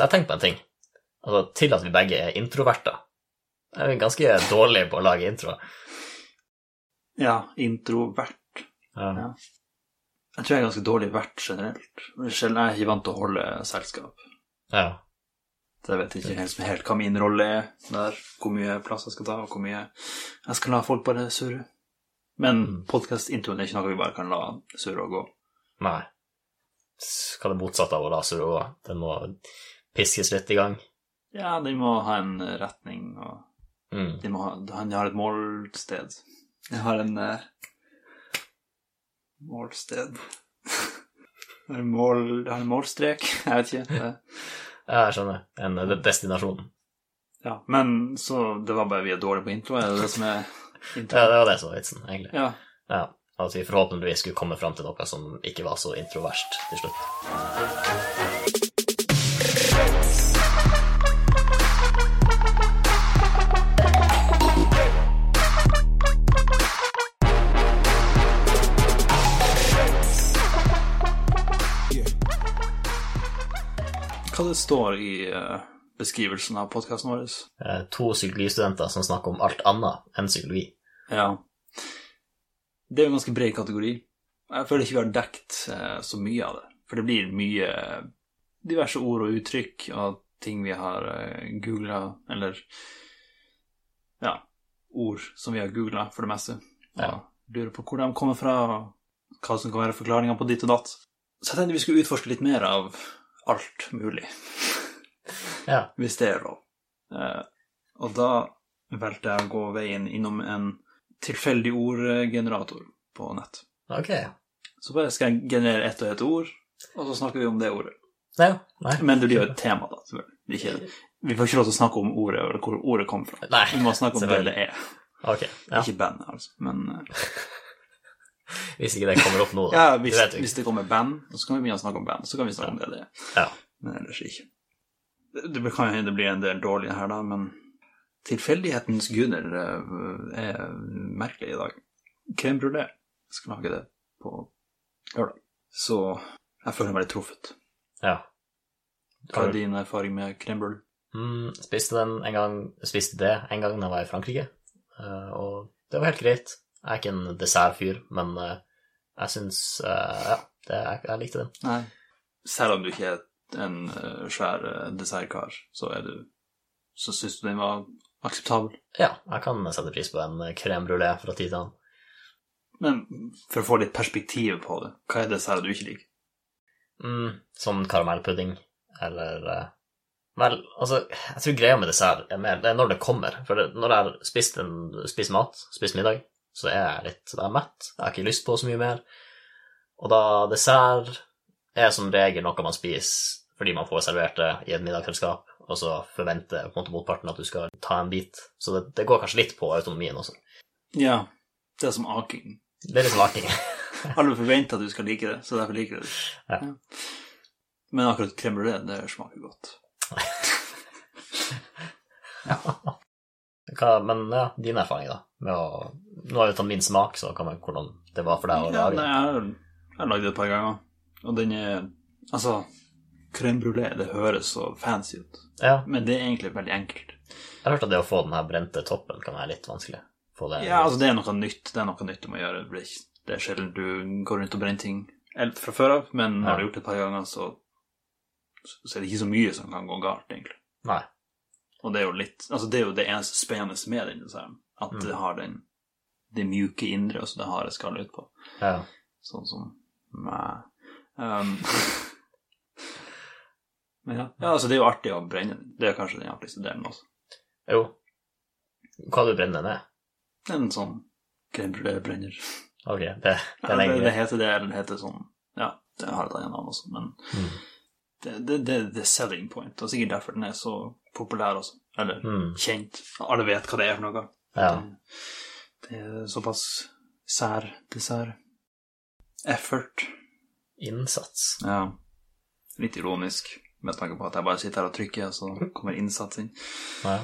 Så jeg tenkte på en ting. Altså, til at vi begge er introverter. Jeg er ganske dårlig på å lage intro. Ja, introvert. Ja. Ja. Jeg tror jeg er ganske dårlig vert generelt. Sjelden jeg er ikke vant til å holde selskap. ja. Så jeg vet ikke helt, helt hva min rolle er der, hvor mye plass jeg skal ta, og hvor mye jeg skal la folk bare surre. Men podkast-introen er ikke noe vi bare kan la surre og gå. Nei. Hva er det motsatte av å la surre gå? Den må piskes litt i gang. Ja, den må ha en retning, og Mm. de må ha, han har et målsted. Jeg har en uh, Målsted har en mål, har en målstrek, jeg vet ikke. Ja, jeg skjønner. En eh, destinasjon. Ja, men så det var bare vi er dårlige på intro, er det det som er intro? Ja, det var det som var vitsen, egentlig. Ja. Ja. At vi forhåpentligvis skulle komme fram til noe som ikke var så introverst til slutt. Det står i eh, beskrivelsen av podkasten vår? Eh, To psykologistudenter som snakker om alt annet enn psykologi. Ja. Det er jo en ganske bred kategori. Jeg føler ikke vi har dekt eh, så mye av det. For det blir mye diverse ord og uttrykk og ting vi har googla, eller ja, ord som vi har googla for det meste. Og Ja. lurer på hvor de kommer fra, og hva som kan være forklaringa på ditt og datt. Så jeg tenkte vi skulle utforske litt mer av alt mulig Ja. hvis det er lov. Eh, og da valgte jeg å gå veien innom en tilfeldig ordgenerator på nett. Ok. Så bare skal jeg generere ett og ett ord, og så snakker vi om det ordet. Nei, nei. Men det blir jo et tema, da. selvfølgelig. Ikke, vi får ikke lov til å snakke om ordet eller hvor ordet kom fra. Nei, Vi må snakke om det det er. Ok. Ja. Ikke bandet, altså. Men eh, Hvis ikke det kommer opp nå, da. ja, hvis, det, hvis det kommer band, så kan vi begynne å snakke om band. Så kan vi snakke om det det. Ja. Men ellers ikke. Det, det kan jo hende det blir en del dårlige her, da, men tilfeldighetens guder eh, er merkelig i dag. Crème brulé. Skal lage det på lørdag. Så jeg føler meg litt truffet. ja. Hva er din erfaring med crème brulé? Mm, spiste den en gang Spiste det en gang da jeg var i Frankrike, eh, og det var helt greit. Jeg er ikke en dessertfyr, men eh, jeg syns eh, Ja, det, jeg, jeg likte den. Nei. Selv om du ikke er en eh, svær dessertkar, så er du Så syns du den var akseptabel. Ja, jeg kan sette pris på en crème brulé fra tid til annen. Men for å få litt perspektiv på det, hva er dessert du ikke liker? Mm, sånn karamellpudding, eller Vel, altså, jeg tror greia med dessert er mer det er når det kommer. For det, når jeg har spist, en, spist mat, spist middag, så er jeg litt da er jeg mett. Jeg har ikke lyst på så mye mer. Og da dessert er som regel noe man spiser fordi man får servert det i et middagsselskap, og så forventer på en måte motparten at du skal ta en bit. Så det, det går kanskje litt på autonomien også. Ja, det er som aking. Det er litt som aking. Alle forventer at du skal like det, så derfor liker du det. Ja. Men akkurat crème brulé, det smaker godt. Hva, men ja, din erfaring, da? Med å, nå har jeg jo tatt min smak, så kan man hvordan det var for deg å Ja, lage nei, det. jeg har, lagd det et par ganger, og den er Altså, crème brulé, det høres så fancy ut, Ja, men det er egentlig veldig enkelt. jeg har hørt at det å få den her brente toppen kan være litt vanskelig. Få det Ja, altså, det er noe nytt. Det er noe nytt du må gjøre. Det er Det er sjelden du går rundt og brenner ting fra før av, men har du gjort det et par ganger, så, så er det ikke så mye som kan gå galt, egentlig. Nei. Og det er jo litt Altså, det er jo det eneste spennende med den desserten. At det har den det mjuke indre, og så det harde skallet utpå. Ja. Sånn som meg. Um, men ja. ja, altså, det er jo artig å brenne den. Det er kanskje den artigste delen også. Jo. Hva du brenner ned? En sånn crème brulé-brenner. Ok, det, det Ja, er det, lenge. det heter det, eller det heter sånn Ja, det har et annet navn også, men Mm. Det, det, det, det er selling point, og sikkert derfor den er så populær også. Eller Mm. kjent. Alle vet hva det er for noe. Ja. Det, det er såpass sær dessert. Effort. Innsats. Ja. Litt ironisk, med tanke på at jeg bare sitter her og trykker, og så kommer innsats inn. Ja.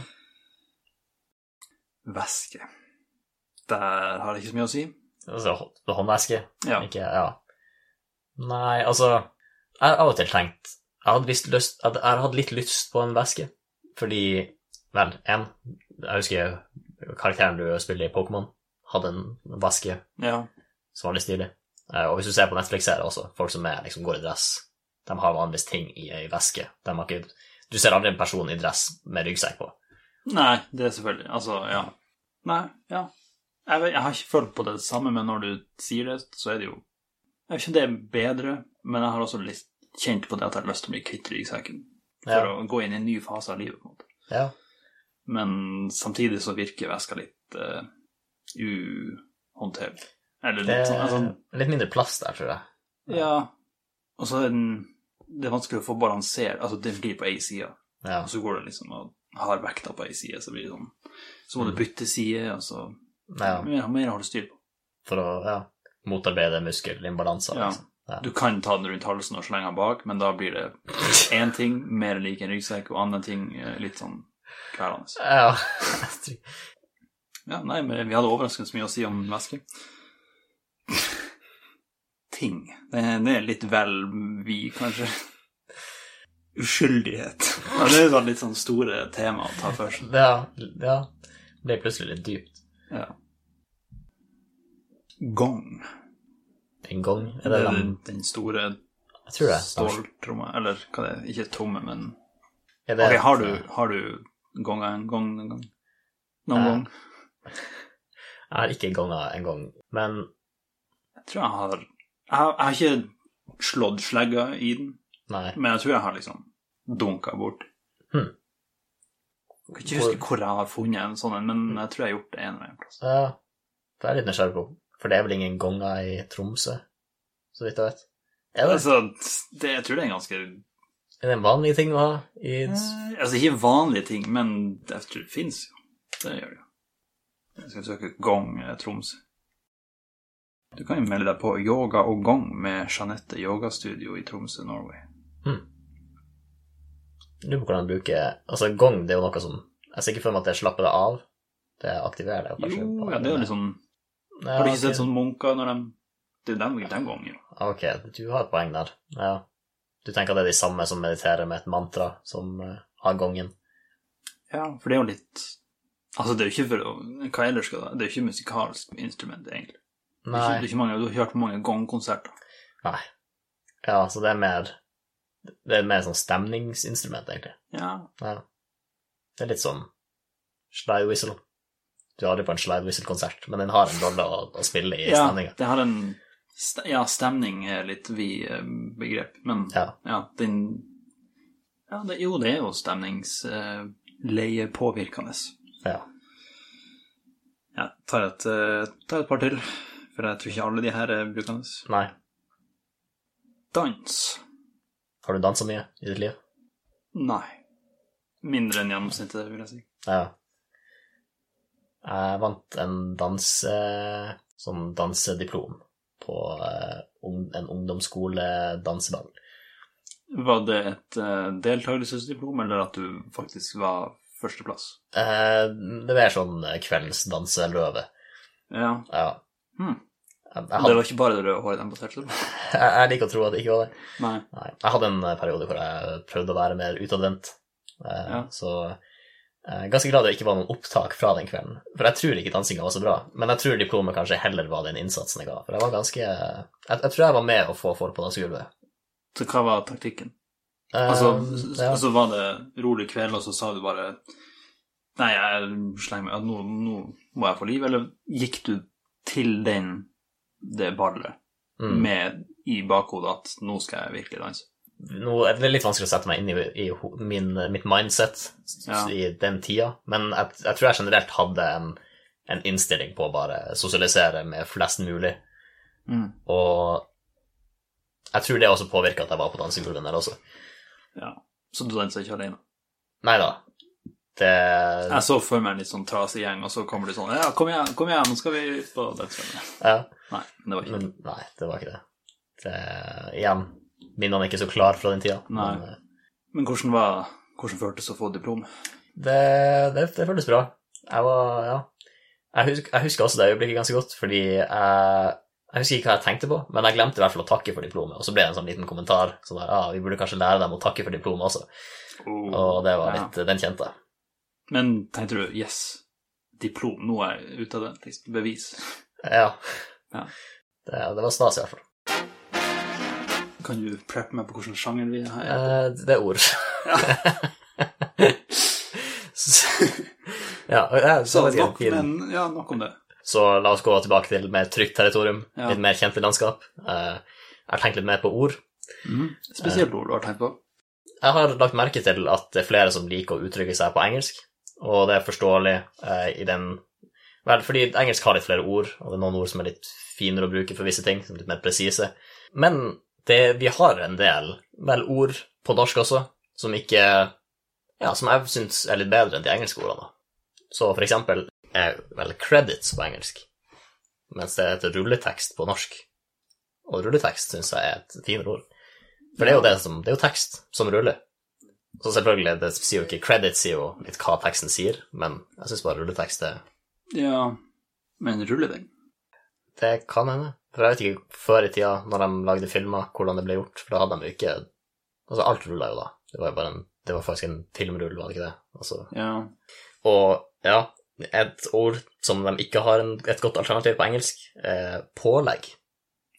Væske. Der har det ikke så mye å si. Altså, hå- håndvæske. Ja. Ikke Ja. Nei, altså Jeg har av og til tenkt Jeg hadde visst lyst Jeg hadde litt lyst på en veske, fordi Vel, én Jeg husker karakteren du spiller i Pokémon, hadde en veske Ja. som var litt stilig. Eh, Og hvis du ser på Netflix-serier også, folk som er, liksom, går i dress, de har vanligvis ting i ei veske. Ikke, du ser aldri en person i dress med ryggsekk på. Nei, det er selvfølgelig Altså, ja. Nei, ja. Jeg, vet, jeg har ikke følt på det samme, men når du sier det, så er det jo Jeg vet ikke om det er bedre, men jeg har også litt kjent på det at jeg har lyst til å bli kvitt ryggsekken. For Ja. å gå inn i en ny fase av livet, på en måte. Ja. Men samtidig så virker veska litt uh, uhåndterlig. Eller litt sånn altså, litt mindre plass der, tror jeg. Ja. Og så er den Det er vanskelig å få balansert Altså, det blir på ei side, Ja. og så går det liksom og har vekta på ei side, så blir det sånn Så må Mm. du bytte side, og så ja. Mer, mer har du styr på. For å ja, motarbeide muskelimbalanser. Ja. Liksom. Ja. Du kan ta den rundt halsen og slenge den bak, men da blir det én ting mer lik en ryggsekk, og annen ting eh, litt sånn kvelende. Ja. Ja, nei, men vi hadde overraskende mye å si om væske. Ting. Det, det er litt vel vi, kanskje. Uskyldighet. Ja, det er litt sånn store tema å ta for seg. ja, ja. Det ble plutselig litt dypt. Ja. Gong. En gang er Det det er den den, store ståltromma, eller hva det er, ikke tromme, men det okay, har du, har du gonga en gong en gang? Noen gang? Jeg har ikke gonga en gang, men Jeg tror jeg har Jeg har, jeg har ikke slått slegga i den, nei. men jeg tror jeg har liksom dunka bort. Hm. Jeg kan ikke huske hvor jeg har funnet en sånn en, men jeg tror jeg har gjort det en eller annen plass. Ja, det er jeg litt nysgjerrig på. For det er vel ingen gonger i Tromsø, så vidt jeg vet. Er det, Altså, det, jeg tror det er en ganske er det en vanlig ting å ha i eh, Altså, ikke vanlige ting, men jeg tror det fins jo. Det gjør det jo. Jeg skal søke gong eh, Tromsø. Du kan jo melde deg på Yoga og gong med Jeanette yogastudio i Tromsø, Norway. Lurer på hvordan du bruker Altså, gong, det er jo noe som Jeg ser ikke for meg at det slapper deg av. Det aktiverer deg. Jo, ja, det er jo litt sånn Ja, Har du ikke sett sånne munker når de Det er den, den gangen. Ok, du har et poeng der. Ja. Du tenker det er de samme som mediterer med et mantra, som uh, har gongen? Ja, for det er jo litt Altså, det er jo ikke for Hva ellers skal det Det er jo ikke musikalsk instrument, egentlig. Det er ikke, Nei. det er ikke mange, du har ikke hørt på mange gongkonserter. Nei. Ja, så det er mer Det er mer sånn stemningsinstrument, egentlig. Ja. Ja. Det er litt sånn slide whistle. Du har aldri på en slide whistle-konsert, men den har en rolle å, å spille i ja, stemninga. det har en st Ja, stemning er litt vid eh, begrep, men Ja. ja, den Ja, det, jo, det er jo stemningsleiepåvirkende. ja. Ja, tar et, eh, tar et par til, for jeg tror ikke alle de her er brukende. Nei. Dans. Har du dansa mye i ditt liv? Nei. Mindre enn gjennomsnittet, vil jeg si. Ja. Jeg vant en danse... Sånn dansediplom på eh, en ungdomsskole-danseball. Var det et uh, deltakelsesdiplom, eller at du faktisk var førsteplass? Eh, det var sånn eh, kveldsdanseløve. Ja. Ja. Hmm. Jeg, jeg, Det var ikke bare det røde håret den baserte seg på? jeg, jeg liker å tro at det ikke var det. Nei. Nei. Jeg hadde en eh, periode hvor jeg prøvde å være mer utadvendt. Eh, Ja. Så ganske glad det ikke var noen opptak fra den kvelden. For jeg tror ikke dansinga var så bra. Men jeg tror diplomet kanskje heller var den innsatsen jeg ga. For jeg var ganske Jeg, jeg tror jeg var med å få folk på dansegulvet. Så hva var taktikken? Eh, Altså, ja. altså var det rolig kveld, og så sa du bare Nei, jeg slenger meg nå, nå må jeg få liv. Eller gikk du til den det ballet mm. med i bakhodet at nå skal jeg virkelig danse? Nå er det litt vanskelig å sette meg inn i, i min, mitt mindset Ja. i den tida, men jeg, jeg tror jeg generelt hadde en, en innstilling på å bare sosialisere med flest mulig. Mm. Og jeg tror det også påvirka at jeg var på dansegulvet der også. Ja. Så du dansa ikke alene? Nei da. Det Jeg så for meg en litt sånn trasig gjeng, og så kommer de sånn Ja, kom igjen, kom igjen, nå skal vi ut på dansegulvet. Ja, Nei, det var ikke men nei, det var ikke det. det igjen, minnene er ikke så klar fra den tida. Nei. Men eh, Men hvordan var Hvordan føltes det å få diplom? det, det, det føltes bra. Jeg var Ja. Jeg husker, jeg husker også det øyeblikket ganske godt, fordi jeg Jeg husker ikke hva jeg tenkte på, men jeg glemte i hvert fall å takke for diplomet. Og så ble det en sånn liten kommentar sånn der, ah, vi burde kanskje lære dem å takke for diplomet også. Og det var Ja. litt, den kjente jeg. Men tenkte du yes, diplom, nå er jeg ute av det. Liksom, bevis. Ja. Ja. Det, det var stas i hvert fall. Kan du preppe meg på hvilken sjanger vi har? Eh, det er ord. Så- ja, og så, Så nok, men ja, nok om det. så la oss gå tilbake til mer trygt territorium, Ja. litt mer kjente landskap. Eh, jeg har tenkt litt mer på ord. Spesielt ord du har tenkt på. Jeg har lagt merke til at det er flere som liker å uttrykke seg på engelsk, og det er forståelig eh, i den Vel, fordi engelsk har litt flere ord, og det er noen ord som er litt finere å bruke for visse ting, som er litt mer presise. Men det, vi har en del vel ord på norsk også, som ikke Ja, som jeg syns er litt bedre enn de engelske ordene. Så for eksempel er vel credits på engelsk, mens det heter rulletekst på norsk. Og rulletekst syns jeg er et finere ord. For det er jo det som Det er jo tekst som ruller. Så selvfølgelig, det sier jo ikke credit, sier jo litt hva teksten sier, men jeg syns bare rulletekst er Ja, men ruller den? Det kan hende. For jeg vet ikke før i tida, når de lagde filmer, hvordan det ble gjort, for da hadde de jo ikke Altså, alt rulla jo da. Det var jo bare en Det var faktisk en filmrull, var det ikke det? Altså Ja. Og ja, et ord som de ikke har en, et godt alternativ på engelsk, er pålegg.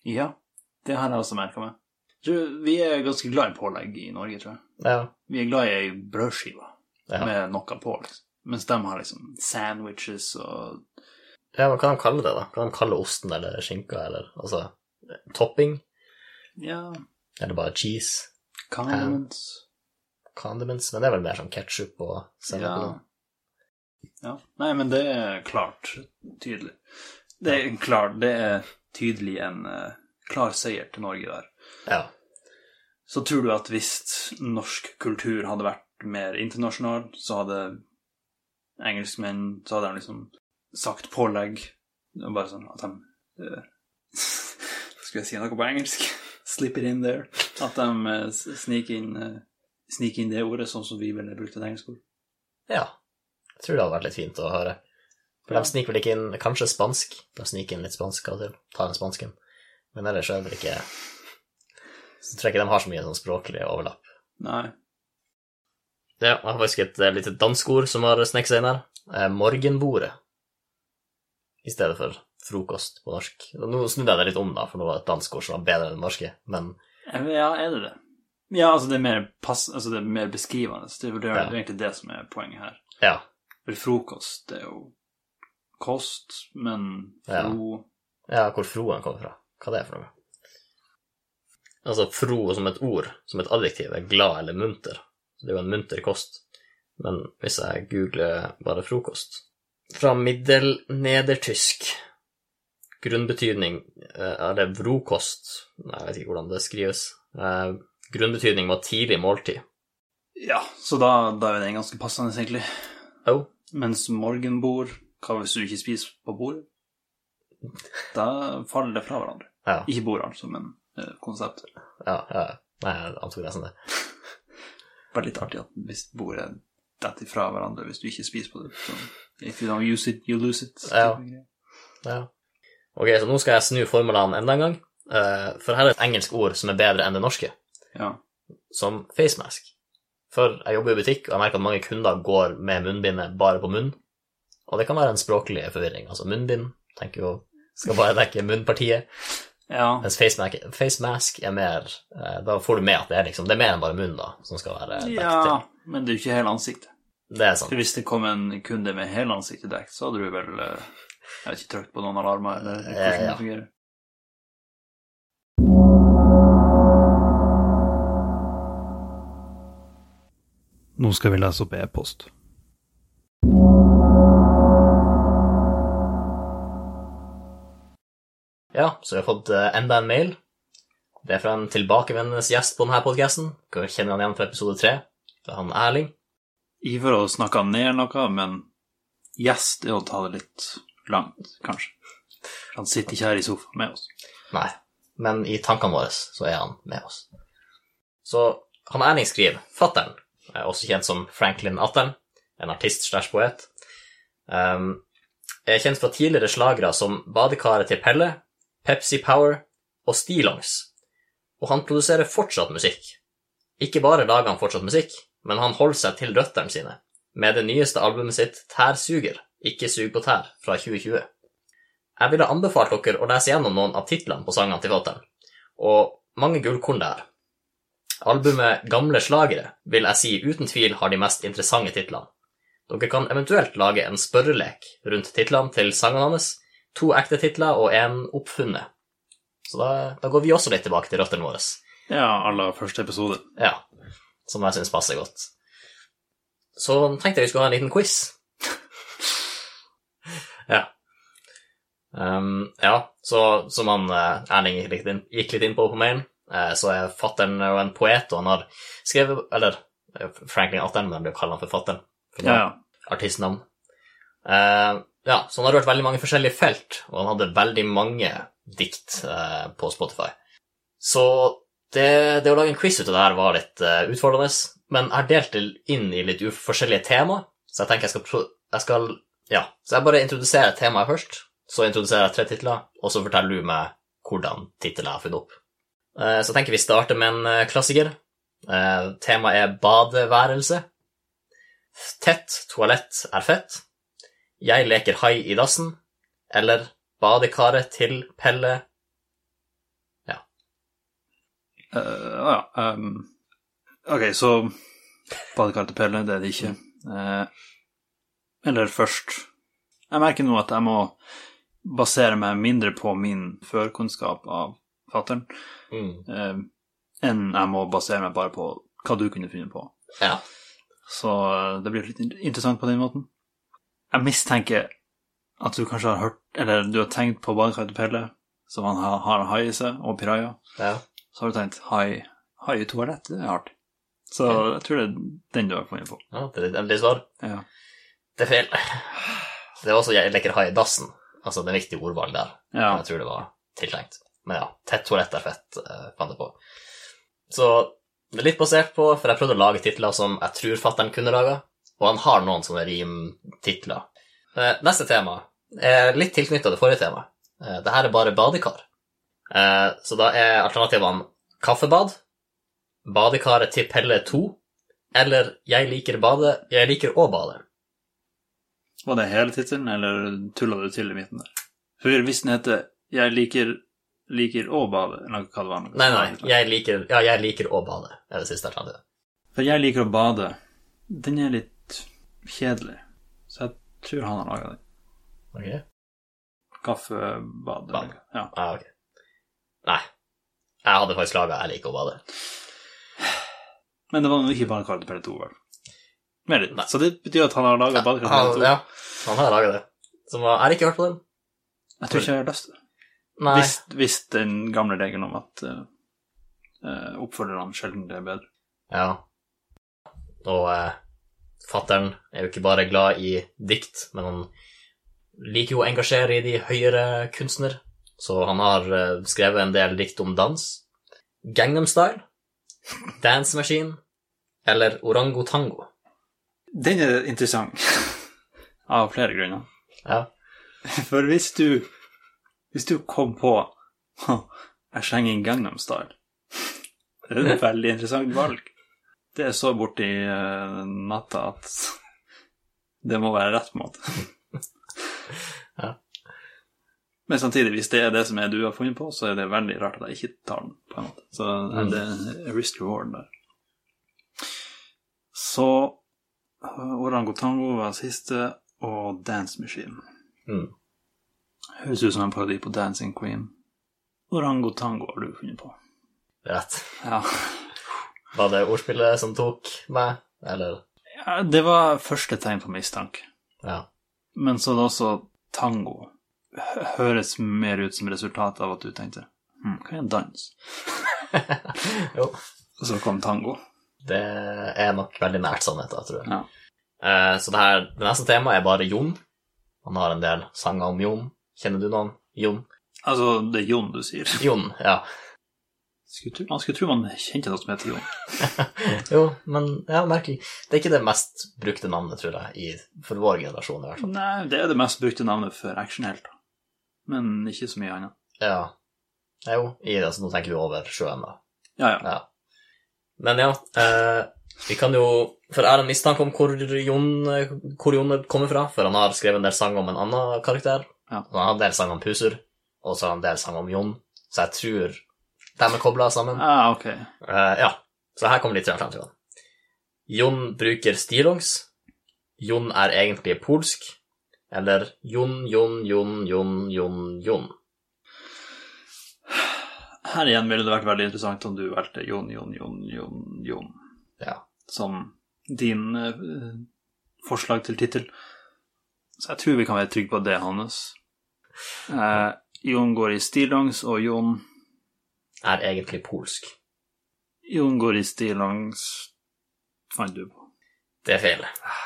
ja. Det har jeg også merka meg. Vi er ganske glad i pålegg i Norge, tror jeg. Ja. Vi er glad i brødskiver Ja. med noe på, liksom. Mens de har liksom sandwiches og ja, men hva de kalle det, da? Hva de kalle osten eller skinka, eller altså topping? ja, Eller bare cheese? condiments. Condiments? Men det er vel mer sånn ketsjup og sennep Ja. ja. Nei, men det er klart tydelig. Det er klart, det er tydelig en uh, klar seier til Norge der. Ja. Så tror du at hvis norsk kultur hadde vært mer internasjonal, så hadde engelskmenn Så hadde de liksom sagt pålegg. Bare sånn at de uh, Skulle jeg si noe på engelsk? Slip it in there. At de uh, sniker inn, uh, inn det ordet sånn som vi ville brukt et engelsk ord. ja. Jeg tror det hadde vært litt fint å høre. For Ja. de sniker vel ikke inn Kanskje spansk? De sniker inn litt spansk av og til. Tar den spansken. Men ellers er det vel ikke Så tror jeg ikke de har så mye sånn språklig overlapp. Nei. Ja, jeg har faktisk et eh, lite danskord som har sneket seg inn her. Eh, morgenbordet. I stedet for frokost på norsk. Nå snudde jeg det litt om, da, for nå var det et dansk ord som var bedre enn det norske. Men Ja, er det det? Ja, altså det er mer, pass, altså det er mer beskrivende. Det er, det er Ja. egentlig det som er poenget her. ja. For frokost, det er jo kost, men Ja. fro Ja, hvor froen kommer fra. Hva det er for noe. Altså, fro som et ord, som et adjektiv, er glad eller munter. Så det er jo en munter kost. Men hvis jeg googler bare frokost Fra middelnedertysk grunnbetydning eh, Er det vrokost? Nei, jeg vet ikke hvordan det skrives. Eh, Grunnbetydning var tidlig måltid. Ja, så da, da er det ganske passende, egentlig. Oh, Mens morgenbord, hva hvis du ikke spiser på bordet? Da faller det fra hverandre. ja. Ikke bord, altså, men eh, konseptet. ja, ja. Nei, jeg antok nesten det. Bare litt artig at hvis bordet detter fra hverandre hvis du ikke spiser på det. Så if you don't use it, you lose it. Ja. Ja. Ok, så nå skal jeg snu formlene enda en gang. Eh, for her er et engelsk ord som er bedre enn det norske, ja. som facemask. For jeg jobber i butikk, og jeg merker at mange kunder går med munnbindet bare på munn. Og det kan være en språklig forvirring. Altså munnbind tenker jo skal bare dekke munnpartiet, Ja. mens facemask, facemask er mer eh, Da får du med at det er liksom Det er mer enn bare munnen, da, som skal være dekket ja. Men det er jo ikke hele ansiktet. Det er sant. For hvis det kom en kunde med hele ansiktet dekket, så hadde du vel eh, Jeg vet ikke trykt på noen alarmer, eller hvordan det fungerer. Nå skal vi lese opp e-post. Ja, så vi har fått eh, enda en mail. Det er fra en tilbakevendende gjest på denne podkasten. Kjenner han igjen fra episode tre. Er han Erling. Ikke for å snakke ned noe, men gjest er å ta det litt langt, kanskje. Han sitter ikke her i sofaen med oss. Nei, men i tankene våre så er han med oss. Så han Erling skriver Fattern, er også kjent som Franklin Attern, en artist slash poet, um, er kjent fra tidligere slagere som Badekaret til Pelle, Pepsi Power og Stillongs. Og han produserer fortsatt musikk. Ikke bare lager han fortsatt musikk, men han holder seg til røttene sine, med det nyeste albumet sitt Tærsuger, ikke sug på tær, fra 2020. Jeg ville anbefalt dere å lese gjennom noen av titlene på sangene til Fatter'n, og mange gullkorn der. Albumet Gamle slagere vil jeg si uten tvil har de mest interessante titlene. Dere kan eventuelt lage en spørrelek rundt titlene til sangene hans, to ekte titler og en oppfunnet. Så da, da går vi også litt tilbake til røttene våre. Ja, aller første episode. Ja, som jeg syns passer godt. Så tenkte jeg vi skulle ha en liten quiz. ja. Um, ja, så som han eh, Erling gikk litt inn, gikk litt inn på på mailen, eh, så er fattern jo en poet, og han har skrevet Eller eh, Franklin Atten, men han blir kalt han for fattern. Ja, ja. Artistnavn. Uh, ja, så han har rørt veldig mange forskjellige felt, og han hadde veldig mange dikt uh, på Spotify. Så det, det å lage en quiz ut av det her var litt uh, utfordrende, men jeg har delt det inn i litt forskjellige tema, så jeg tenker jeg skal, jeg skal Ja, så jeg bare introduserer temaet først, så introduserer jeg tre titler, og så forteller du meg hvordan tittelen jeg har funnet opp. Uh, Så jeg tenker vi starter med en uh, klassiker. Temaet er badeværelse. Tett toalett er fett. Jeg leker hai i dassen. Eller badekaret til Pelle Eh, uh, ja. Um, ok, så badekartepelle, det er det ikke. Uh, eller først Jeg merker nå at jeg må basere meg mindre på min førkunnskap av fattern, mm. uh, enn jeg må basere meg bare på hva du kunne funnet på. Ja. Så eh, det blir litt interessant på den måten. Jeg mistenker at du kanskje har hørt, eller du har tenkt på badekaret til Pelle, som han har, har hai i seg, og piraja. ja. Så har du tenkt hai, hai i toalett, det er hardt. Så jeg tror det er den du har funnet på. ja det er litt endelig svar. Ja. Det er feil. Det var også 'jeg lekker hai i dassen'. Altså, det er viktig ordvalg der. ja. Jeg tror det var tiltenkt. Men ja, tett toalett er fett, eh, fant jeg på. Så det er litt basert på, for jeg prøvde å lage titler som jeg tror fatteren kunne laga, og han har noen sånne rimtitler. Eh, neste tema er litt tilknytta det forrige temaet. Eh, det her er bare badekar. Eh, så da er alternativene kaffebad, badekaret til Pelle 2, eller jeg liker bade, jeg liker å bade. Var det hele tittelen, eller tulla du til i midten der? For hvis den heter 'Jeg liker, liker å bade', eller hva det var noe Nei, nei, jeg liker, ja, jeg liker å bade, er det siste alternativet. For 'Jeg liker å bade', den er litt kjedelig. Så jeg tror han har laga den. Ok. Kaffebad. Bad. Ja. Ah, ok. Nei. Jeg hadde faktisk laga 'Jeg liker å bade'. Men det var jo ikke bare til Pelle 2, vel? Så det betyr at han har laga badekar til Han, 2? ja, han har laga det. Som var, jeg har ikke hørt på den. Jeg tror ikke jeg har lyst til det. Hvis, hvis den gamle regelen om at uh, oppfølgerne sjelden er bedre. Ja. Og uh, fattern er jo ikke bare glad i dikt, men han liker jo å engasjere i de høyere kunstner. Så han har eh, skrevet en del dikt om dans. Gangnam Style, Dance Machine eller Orangotango. Den er interessant. Av flere grunner. Ja. For hvis du Hvis du kom på Jeg slenger inn Gangnam Style Det er et veldig interessant valg. Det er så borti uh, natta at det må være rett måte. Ja. Men samtidig, hvis det er det som er du har funnet på, så er det veldig rart at jeg ikke tar den. på en måte. Så eh, Mm. det er risk reward der. Så uh, Orangotango var siste, og Dance Machine. Mm. Høres ut som en parodi på Dancing Queen. Orangotango har du funnet på. Er rett. Ja. Var det ordspillet som tok meg, eller? ja det var første tegn på mistanke. Ja. Men så er det også tango. Hø- Høres mer ut som resultat av at du tenkte hm, hva er en dans? jo. Og så kom tango. Det er nok veldig nært sannheten, tror jeg. Ja. Eh, så det her, det neste temaet er bare Jon. Han har en del sanger om Jon. Kjenner du noen? Jon? Altså, det er Jon du sier. Jon, ja. Skulle tro, man skulle tro man kjente noe som heter Jon. jo, men ja, merkelig. Det er ikke det mest brukte navnet, tror jeg, i, for vår generasjon i hvert fall. Nei, det er det mest brukte navnet for actionhelter. Men ikke så mye annet. Ja. Jo, i det, så nå tenker vi over sjøen, da. Ja, ja. Ja. Men ja, eh, vi kan jo For jeg har en mistanke om hvor Jon, hvor Jon kommer fra, for han har skrevet en del sang om en annen karakter. Ja. Han har en del sang om Puser, og så har han en del sang om Jon, så jeg tror de er kobla sammen. Ah, ok. Eh, ja, så her kommer de til alternativene. Jon bruker stillongs. Jon er egentlig polsk. Eller Jon, Jon, Jon, Jon, Jon, Jon. Her igjen ville det vært veldig interessant om du valgte Jon, Jon, Jon, Jon, Jon Ja. som din uh, forslag til tittel. Så jeg tror vi kan være trygge på det, Hannes. Uh, Jon går i stillongs, og Jon Er egentlig polsk. Jon går i stillongs fant du på. Det er feil.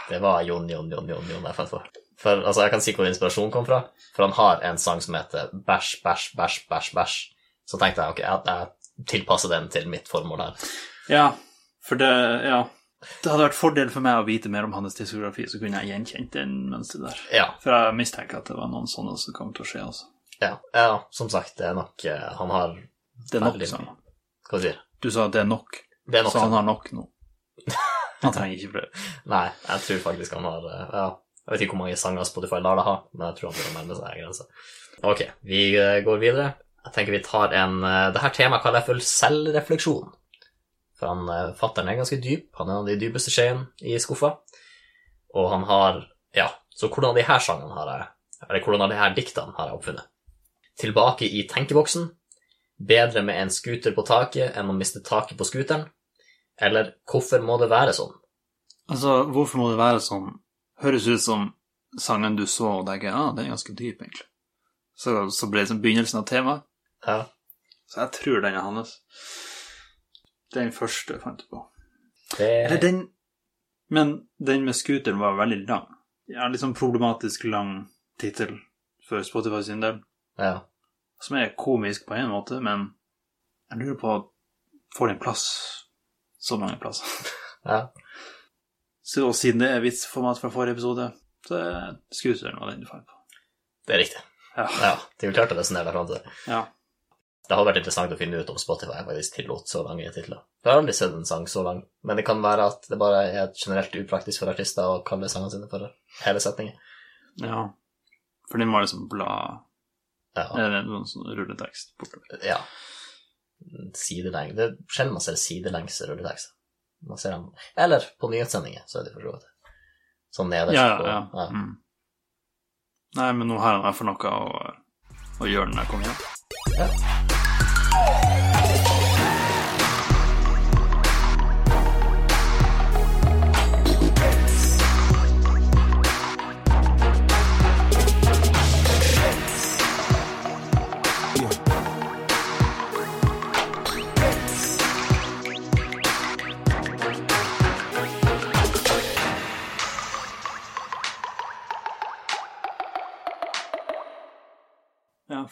Det var Jon, Jon, Jon, Jon, Jon jeg fant på. For altså, jeg kan si hvor inspirasjonen kom fra. For han har en sang som heter Bæsj, bæsj, bæsj, bæsj, bæsj. Så tenkte jeg ok, jeg, jeg tilpasser den til mitt formål her. Ja, for det Ja. Det hadde vært fordel for meg å vite mer om hans diskografi, så kunne jeg gjenkjent den mønsteret der. Ja, For jeg mistenker at det var noen sånne som kom til å skje, altså. ja, ja, som sagt, det er nok eh, Han har Det er nok, Veldig sa han. Hva sier du? Sa det er nok, Det er nok så han har nok nå. Han trenger ikke flere. Nei, jeg tror faktisk han har eh, Ja, jeg vet ikke hvor mange sanger Spotify lar deg ha, men jeg tror han begynner å nærme seg grensa. Ok, vi eh, går videre. Jeg tenker vi tar en uh, Det temaet kaller jeg for selvrefleksjon. For han uh, fatteren er ganske dyp. Han er en av de dypeste skjeene i skuffa. Og han har Ja, så hvordan de her sangene har jeg Eller hvordan de her diktene har jeg oppfunnet. Tilbake i tenkeboksen. Bedre med en scooter på taket enn å miste taket på scooteren. Eller hvorfor må det være sånn? Altså, hvorfor må det være sånn? Høres ut som sangen du så, og tenker ja, den er ganske dyp, egentlig. Så, så ble det som begynnelsen av temaet. Ja. Så jeg tror den er hans. Den første jeg fant på. Det Eller den Men den med scooteren var veldig lang. Ja, litt sånn problematisk lang tittel for Spotify sin del. Ja. Som er komisk på en måte, men jeg lurer på Får den plass så mange plasser? ja. Så og siden det er vitsformat fra forrige episode, så er skuespilleren var den du fant på. Det er riktig. Ja. Ja, det er jo klart å resonnere deg fram til det. ja. Det hadde vært interessant å finne ut om Spotify faktisk tillot så lange titler. Jeg har aldri sett en sang så lang, men det kan være at det bare er generelt upraktisk for artister å kalle sangene sine for hele setninger. ja. For den var liksom blad Ja. Eller noen sånn rulletekst bortover. ja. Sideleng. Det er sjelden man ser sidelengs rulletekster. Man ser dem Eller på nyhetssendinger, så er det for så vidt. Sånn nederst Ja, ja. ja. ja. Mm. Nei, men nå har jeg fall noe å, å gjøre når jeg kommer hjem. Ja.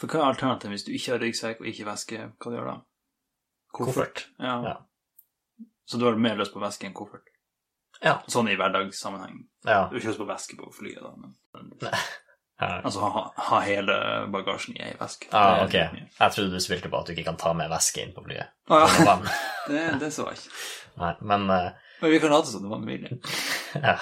For hva er alternativet hvis du ikke har ryggsekk og ikke veske? Hva du gjør da? Koffert. Ja. Ja. Så du har mer lyst på veske enn koffert? Ja. Sånn i hverdagssammenheng. Ja. Du har ikke lyst på veske på flyet, da, men ja. Altså ha, ha hele bagasjen i ei veske. Ah, ok. Jeg trodde du spilte på at du ikke kan ta med væske inn på flyet. Ah, ja. det, det så jeg ikke. Nei, men uh... Men vi kan late som det var mulig. ja.